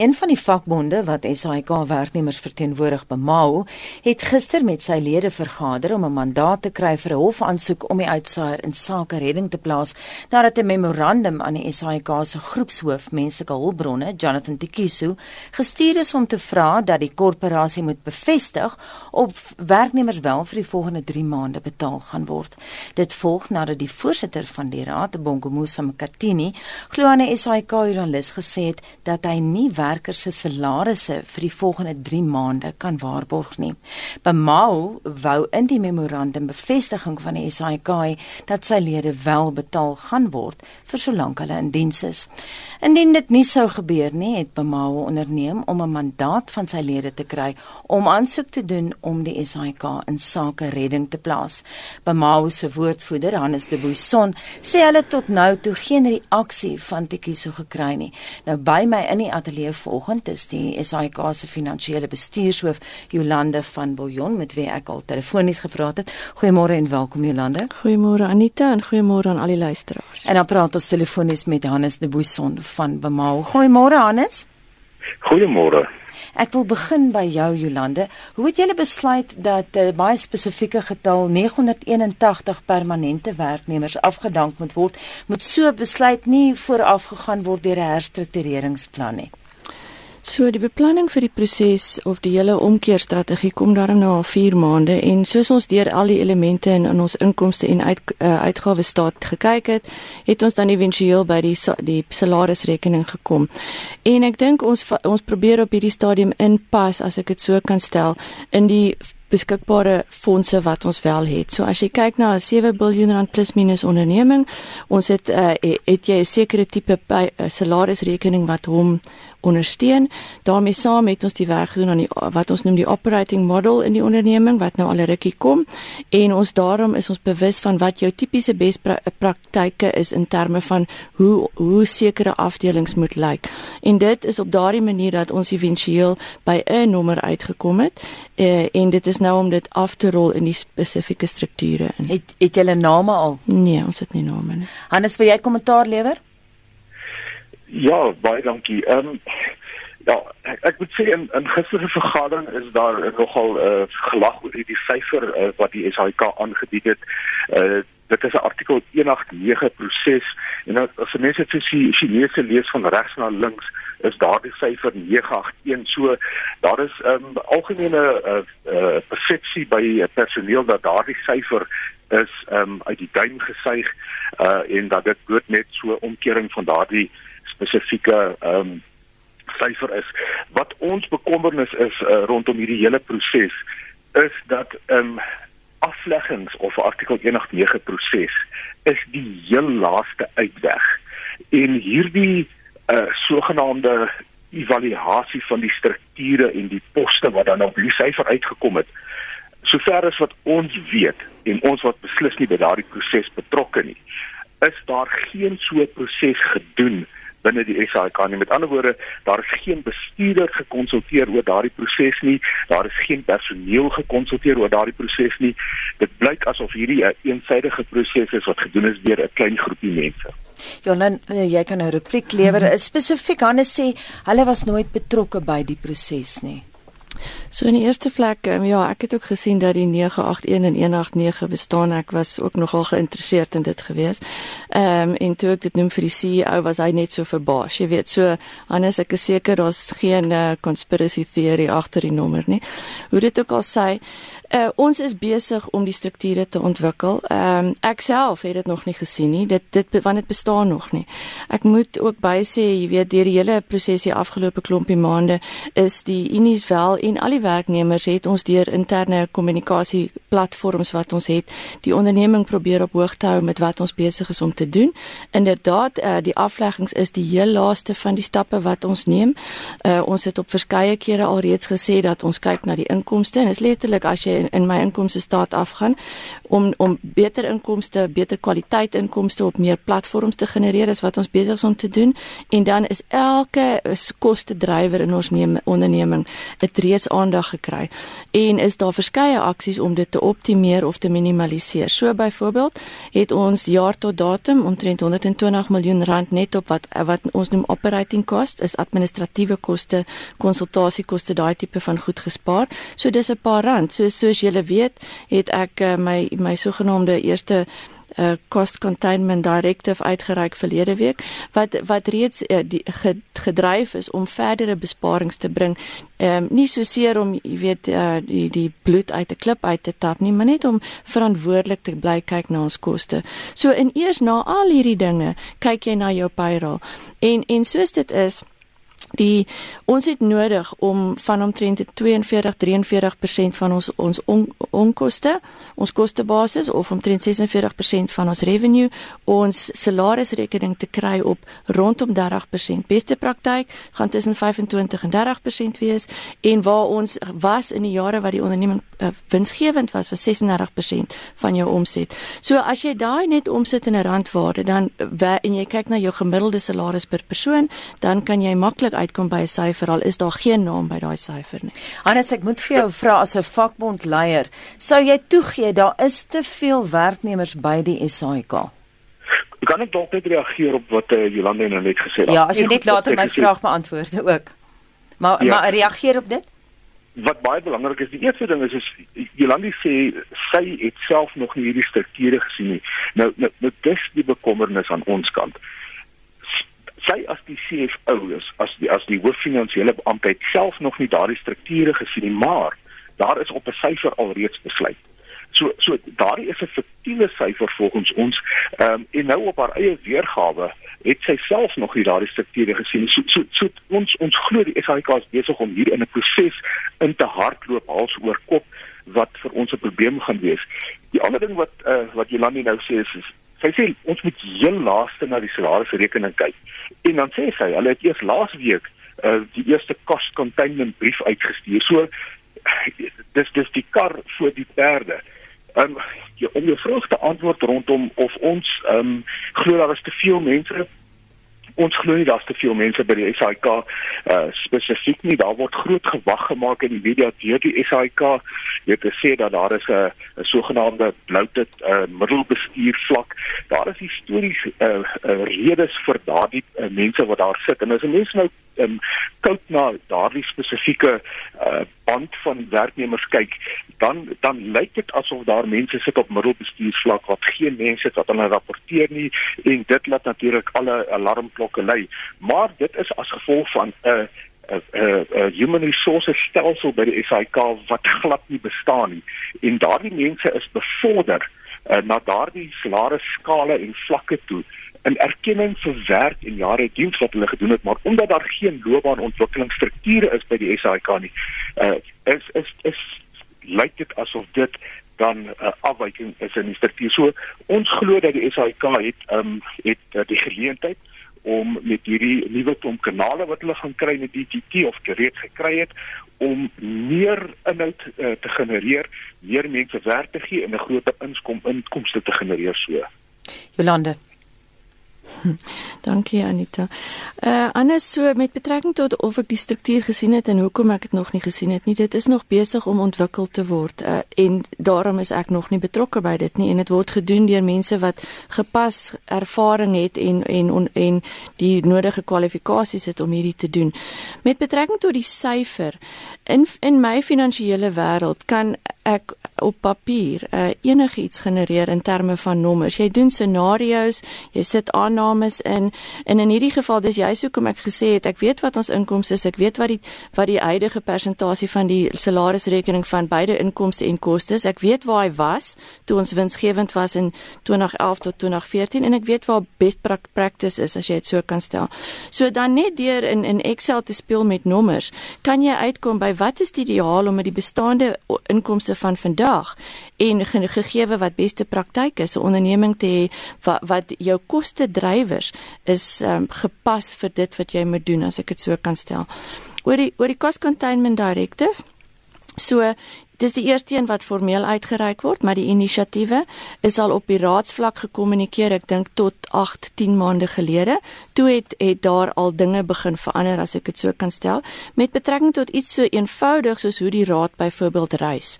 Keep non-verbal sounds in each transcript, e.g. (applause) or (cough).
Een van die vakbonde wat SAIK werknemers verteenwoordig by Mao, het gister met sy lede vergader om 'n mandaat te kry vir 'n hofaansoek om die uitsaaier in sake redding te plaas nadat 'n memorandum aan die SAIK se groepshoof menslike hulpbronne, Jonathan Tikiso, gestuur is om te vra dat die korporasie moet bevestig of werknemers wel vir die volgende 3 maande betaal gaan word. Dit volg nadat die voorsitter van die raad, Bongomusa Mkatini, glo aan 'n SAIK joernalis gesê het dat hy nie werkers se salarisse vir die volgende 3 maande kan waarborg nie. Bemau wou in die memorandum bevestiging van die SAIK dat sy lede wel betaal gaan word vir solank hulle in diens is. Indien dit nie sou gebeur nie, het Bemau onderneem om 'n mandaat van sy lede te kry om aansoek te doen om die SAIK in sake redding te plaas. Bemau se woordvoerder, Hannes de Bouisson, sê hulle tot nou toe geen reaksie van Tikiso gekry nie. Nou by my in die ateljee vanoggend is die SAIK se finansiële bestuurshoof Jolande van Bouillon met wie ek al telefonies gepraat het. Goeiemôre en welkom Jolande. Goeiemôre Anita en goeiemôre aan al die luisteraars. En dan praat ons telefonies met Hannes de Bousson van Bemau. Goeiemôre Hannes. Goeiemôre. Ek wil begin by jou Jolande. Hoe het julle besluit dat 'n uh, eh, baie spesifieke getal 981 permanente werknemers afgedank moet word? Moet so besluit nie vooraf gegaan word deur 'n herstruktureringsplan nie. So die beplanning vir die proses of die hele omkeerstrategie kom daarom nou al 4 maande en soos ons deur al die elemente in, in ons inkomste en uit uh, uitgawes staat gekyk het, het ons dan éventueel by die die salarisrekening gekom. En ek dink ons ons probeer op hierdie stadium inpas as ek dit so kan stel in die beskikbare fondse wat ons wel het. So as jy kyk na 'n 7 miljard rand plus minus onderneming, ons het uh, het jy 'n sekere tipe uh, salarisrekening wat hom ondersteun. daarmee saam het ons die werk gedoen aan die wat ons noem die operating model in die onderneming wat nou al 'n rukkie kom en ons daarom is ons bewus van wat jou tipiese bespraktyke is in terme van hoe hoe sekere afdelings moet lyk. En dit is op daardie manier dat ons éventueel by 'n nommer uitgekom het eh, en dit is nou om dit af te rol in die spesifieke strukture in. Het het julle name al? Nee, ons het nie name nie. Hannes, wil jy kommentaar lewer? Ja, baie dankie. Ehm um, ja, ek, ek moet sê in in gister se vergadering is daar nogal uh, gelag oor die syfer uh, wat die SAIK aangebied het. Uh dit is 'n artikel 189 proses en nou, as mense dit so Chinese lees van regs na links is daardie syfer 981 so daar is 'n um, algemene uh, uh, persepsie by personeel dat daardie syfer is um, uit die duim gesuig uh, en dat dit dood net so omkering van daardie spesifieke ehm um, syfer is. Wat ons bekommernis is uh, rondom hierdie hele proses is dat ehm um, afleggings of artikel 189 proses is die heel laaste uitweg. En hierdie uh, sogenaamde evaluasie van die strukture en die poste wat dan op die syfer uitgekom het. Sover as wat ons weet en ons wat beslis nie by daardie proses betrokke nie, is daar geen so proses gedoen nie binne die SAIK nie. Met ander woorde, daar is geen bestuurder gekonsulteer oor daardie proses nie. Daar is geen personeel gekonsulteer oor daardie proses nie. Dit blyk asof hierdie 'n een eensidedige proses is wat gedoen is deur 'n klein groepie mense. Jolan, eh, jy kan 'n repliek lewer. Mhm. Spesifiek Hannes sê hulle was nooit betrokke by die proses nie. So in die eerste plek, um, ja, ek het ook gesien dat die 981 en 189 bestaan. Ek was ook nogal geïnteresseerd in dit gewees. Ehm um, en toe ek dit noem vir die CEO, was hy net so verbaas. Jy weet, so Hannes, ek is seker daar's geen uh, conspiracy theory agter die nommer nie. Hoe dit ook al sê, uh, ons is besig om die strukture te ontwikkel. Ehm um, ek self het dit nog nie gesien nie. Dit dit want dit bestaan nog nie. Ek moet ook by sê, jy weet, deur die hele proses hier afgelope klompie maande is die unies wel en al die werknemers het ons deur interne kommunikasie platforms wat ons het, die onderneming probeer op hoogte hou met wat ons besig is om te doen. Inderdaad, uh, die afleggings is die heel laaste van die stappe wat ons neem. Uh, ons het op verskeie kere al reeds gesê dat ons kyk na die inkomste en is letterlik as jy in, in my inkomste staat afgaan om om beter inkomste, beter kwaliteit inkomste op meer platforms te genereer is wat ons besig is om te doen en dan is elke koste drywer in ons neem, onderneming 'n reeds aan aandag gekry en is daar verskeie aksies om dit te optimeer of te minimaliseer. So byvoorbeeld het ons jaar tot datum omtrent 120 miljoen rand net op wat wat ons noem operating cost is administratiewe koste, konsultasiekoste, daai tipe van goed gespaar. So dis 'n paar rand. So soos julle weet, het ek uh, my my sogenaamde eerste uh, cost containment directive uitgereik verlede week wat wat reeds uh, die gedryf is om verdere besparings te bring. Ehm um, nie so seer om jy weet uh, die die bloed uit 'n klip uit te tap nie, maar net om verantwoordelik te bly kyk na ons koste. So in eers na al hierdie dinge, kyk jy na jou payroll. En en soos dit is die ons het nodig om van omtrent 42 43% van ons ons on, onkoste, ons kostebasis of omtrent 46% van ons revenue ons salarisrekening te kry op rondom 30%. Beste praktyk gaan tussen 25 en 30% wees en waar ons was in die jare wat die onderneming uh, winsgewend was was 36% van jou omset. So as jy daai net omsit in 'n randwaarde dan en jy kyk na jou gemiddelde salaris per persoon, dan kan jy maklik uitkom by 'n syfer al is daar geen naam by daai syfer nie. Hannes, ek moet vir jou vra as 'n vakbondleier, sou jy toegee daar is te veel werknemers by die SAIK? Kan ek dalk net reageer op wat uh, Jolande nou net gesê het? Ja, as jy net later my vraag beantwoord ook. Maar ja. maar reageer op dit? Wat baie belangrik is, die eerste ding is is Jolande sê sy het self nog nie hierdie strukture gesien nie. Nou nou, nou dis die bekommernis aan ons kant sy as die CFO is as die as die hooffinansiële beampte self nog nie daardie strukture gesien nie, maar daar is op 'n syfer alreeds besluit. So so daardie is 'n fiktiewe syfer volgens ons ehm um, en nou op haar eie weergawe het sy self nog nie daardie strukture gesien. So so, so ons ons glo die SAIK is besig om hier in 'n proses in te hardloop hals oor kop wat vir ons 'n probleem gaan wees. Die ander ding wat uh, wat Jolandi nou sê is, is sy sê ons moet heel laaste na die salarisrekening kyk. En dan sê sy, hulle het eers laas week uh, die eerste cost containment brief uitgestuur. So dis dis die kar voor die perde. Um, ja, om jou vraag te antwoord rondom of ons ehm um, glo daar is te veel mense ons glo nie daar's te veel mense by die SAIK uh spesifiek nie. Daar word groot gewag gemaak in die media deur die SAIK jy het gesê dat daar is 'n sogenaamde bloute uh middelbestuur vlak daar is histories uh, uh redes vir daardie uh, mense wat daar sit. En as 'n mens nou um, kyk na daardie spesifieke uh band van werknemers kyk dan dan lyk dit asof daar mense sit op middelbestuursvlak wat geen mense het wat hulle rapporteer nie en dit laat natuurlik alle alarmklokke lui. Maar dit is as gevolg van 'n uh, 'n uh, uh, human resources stelsel by die SAIK wat glad nie bestaan nie. En daardie mense is bevorder uh, na daardie salaris skale en vlakke toe in erkenning vir werk en jare diens wat hulle gedoen het, maar omdat daar geen loopbaanontwikkelingsstrukture is by die SAIK nie, uh, is is is lyk dit asof dit dan 'n uh, afwyking is in die struktuur. So ons glo dat die SAIK het um het uh, die geleentheid om met hierdie nuwe klomp kanale wat hulle gaan kry met DTT of gereed gekry het om meer inhoud uh, te genereer, meer mense werk te gee en 'n groter inskom inkomste te genereer so. Jolande (laughs) Dankie Anita. Uh anders so met betrekking tot of ek die struktuur gesien het en hoekom ek dit nog nie gesien het nie. Dit is nog besig om ontwikkel te word uh en daarom is ek nog nie betrokke by dit nie en dit word gedoen deur mense wat gepas ervaring het en en on, en die nodige kwalifikasies het om hierdie te doen. Met betrekking tot die syfer in in my finansiële wêreld kan ek op papier uh, enigiets genereer in terme van nommers. Jy doen scenario's, jy sit aannames in en in hierdie geval dis juist hoekom ek gesê het ek weet wat ons inkomste is, ek weet wat die wat die huidige persentasie van die salarisrekening van beide inkomste en kostes. Ek weet waar hy was toe ons winsgewend was in 2011 tot 2014 en ek weet waar best practice is as jy dit so kan stel. So dan net deur in in Excel te speel met nommers, kan jy uitkom by wat is die ideaal om met die bestaande inkomste van vandag en gegeewe wat beste praktyk is 'n onderneming te hê wat, wat jou koste drywers is um, gepas vir dit wat jy moet doen as ek dit so kan stel. Oor die oor die cost containment directive So Dis die eerste een wat formeel uitgereik word, maar die inisiatiewe is al op die raadsvlak gekommunikeer, ek dink tot 8, 10 maande gelede. Toe het het daar al dinge begin verander as ek dit so kan stel, met betrekking tot iets so eenvoudig soos hoe die raad byvoorbeeld reis.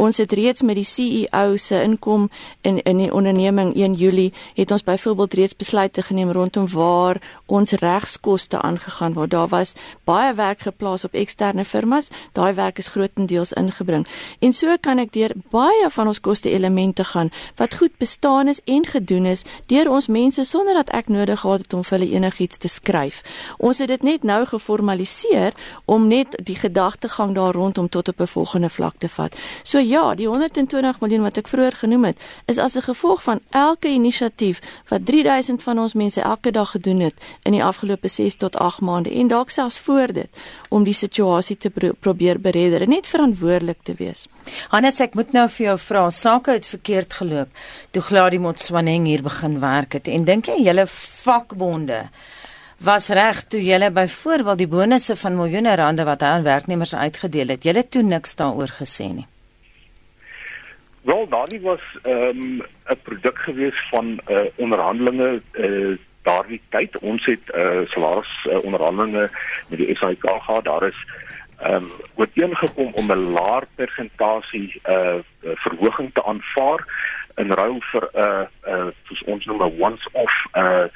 Ons het reeds met die CEO se inkom in in die onderneming 1 Julie het ons byvoorbeeld reeds besluite geneem rondom waar ons regskoste aangegaan word. Daar was baie werk geplaas op eksterne firmas. Daai werk is grootendeels ingebring. En so kan ek deur baie van ons koste elemente gaan wat goed bestaan is en gedoen is deur ons mense sonder dat ek nodig gehad het om vir hulle enigiets te skryf. Ons het dit net nou geformaliseer om net die gedagtegang daar rondom tot op 'n volgende vlak te vat. So ja, die 120 miljoen wat ek vroeër genoem het, is as 'n gevolg van elke inisiatief wat 3000 van ons mense elke dag gedoen het in die afgelope 6 tot 8 maande en dalk selfs voor dit om die situasie te pro probeer beredder en net verantwoordelik te wees. Hannes, ek moet nou vir jou vra, sake het verkeerd geloop toe Gladie Motswaneng hier begin werk het en dink jy julle vakbonde was reg toe julle byvoorbeeld die bonusse van miljoene rande wat hy aan werknemers uitgedeel het, julle toe niks daaroor gesê nie. Wel, daardie was ehm, 'n um, produk gewees van uh, onderhandelinge uh, daardie tyd. Ons het uh, salaris uh, onderhandelinge met die SAIK gehad. Daar is ehm um, ooreengekom om 'n laer persentasie uh verhoging te aanvaar in ruil vir 'n uh, uh ons noem 'n once off uh,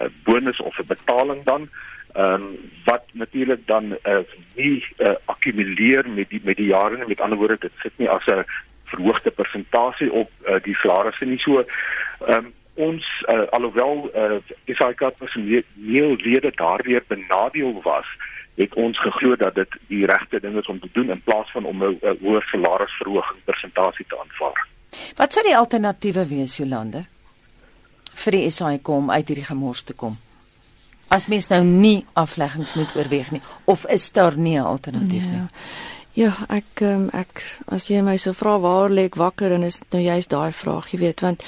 uh bonus of 'n betaling dan ehm um, wat natuurlik dan uh nie uh, akkumuleer met die met die jare nie. Met ander woorde dit sit nie as 'n verhoogde persentasie op uh, die salarisse nie. So ehm um, ons uh, alhoewel uh, SAIK personeellede daardeur benadeel was het ons geglo dat dit die regte ding is om te doen in plaas van om 'n hoë salarisverhoging persentasie te aanvaar. Wat sou die alternatiewe wees Jolande vir die SAIK om uit hierdie gemors te kom? As mens nou nie afleggings moet oorweeg nie of is daar nie 'n alternatief nie? Ja. Ja, ek um, ek as jy my so vra waar lê ek wakker en is dit nou juist daai vraag, jy weet, want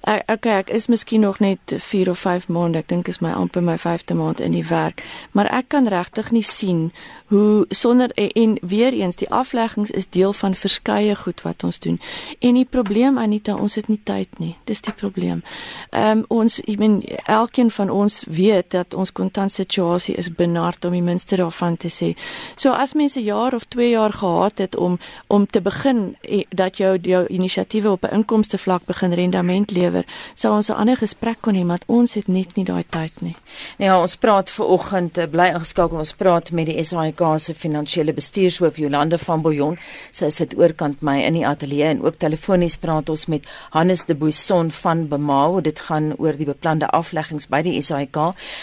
ek okay, ek is miskien nog net 4 of 5 maande, ek dink is my amper my 5de maand in die werk, maar ek kan regtig nie sien hoe sonder en, en weer eens die afleggings is deel van verskeie goed wat ons doen. En die probleem Anita, ons het nie tyd nie. Dis die probleem. Ehm um, ons ek meen elkeen van ons weet dat ons kontant situasie is benard om die minste daarvan te sê. So as mense 'n jaar of 2 jaar gehad het om om te begin dat jou jou inisiatiewe op 'n inkomste vlak begin rendement lewer, sou ons 'n ander gesprek kon hê, maar ons het net nie daai tyd nie. Nou ja, ons praat ver oggend eh, bly ingeskakel ons praat met die SAIK se finansiële bestuurshoof Jolande van Billjon. Sy sit oorkant my in die ateljee en ook telefonies praat ons met Hannes de Bousson van Bemao. Dit gaan oor die beplande afleggings by die SAIK.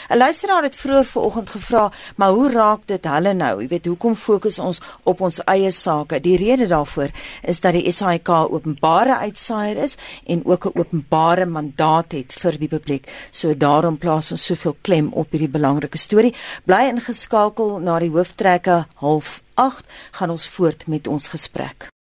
'n Luisteraar het vroeër vanoggend gevra, "Maar hoe raak dit hulle nou? Jy weet, hoekom fokus ons op ons eie sake?" Die rede daarvoor is dat die SAIK openbare uitsaaier is en ook 'n openbare mandaat het vir die publiek. So daarom plaas ons soveel klem op hierdie belangrike storie. Bly ingeskakel na die hoof trekke half 8 gaan ons voort met ons gesprek.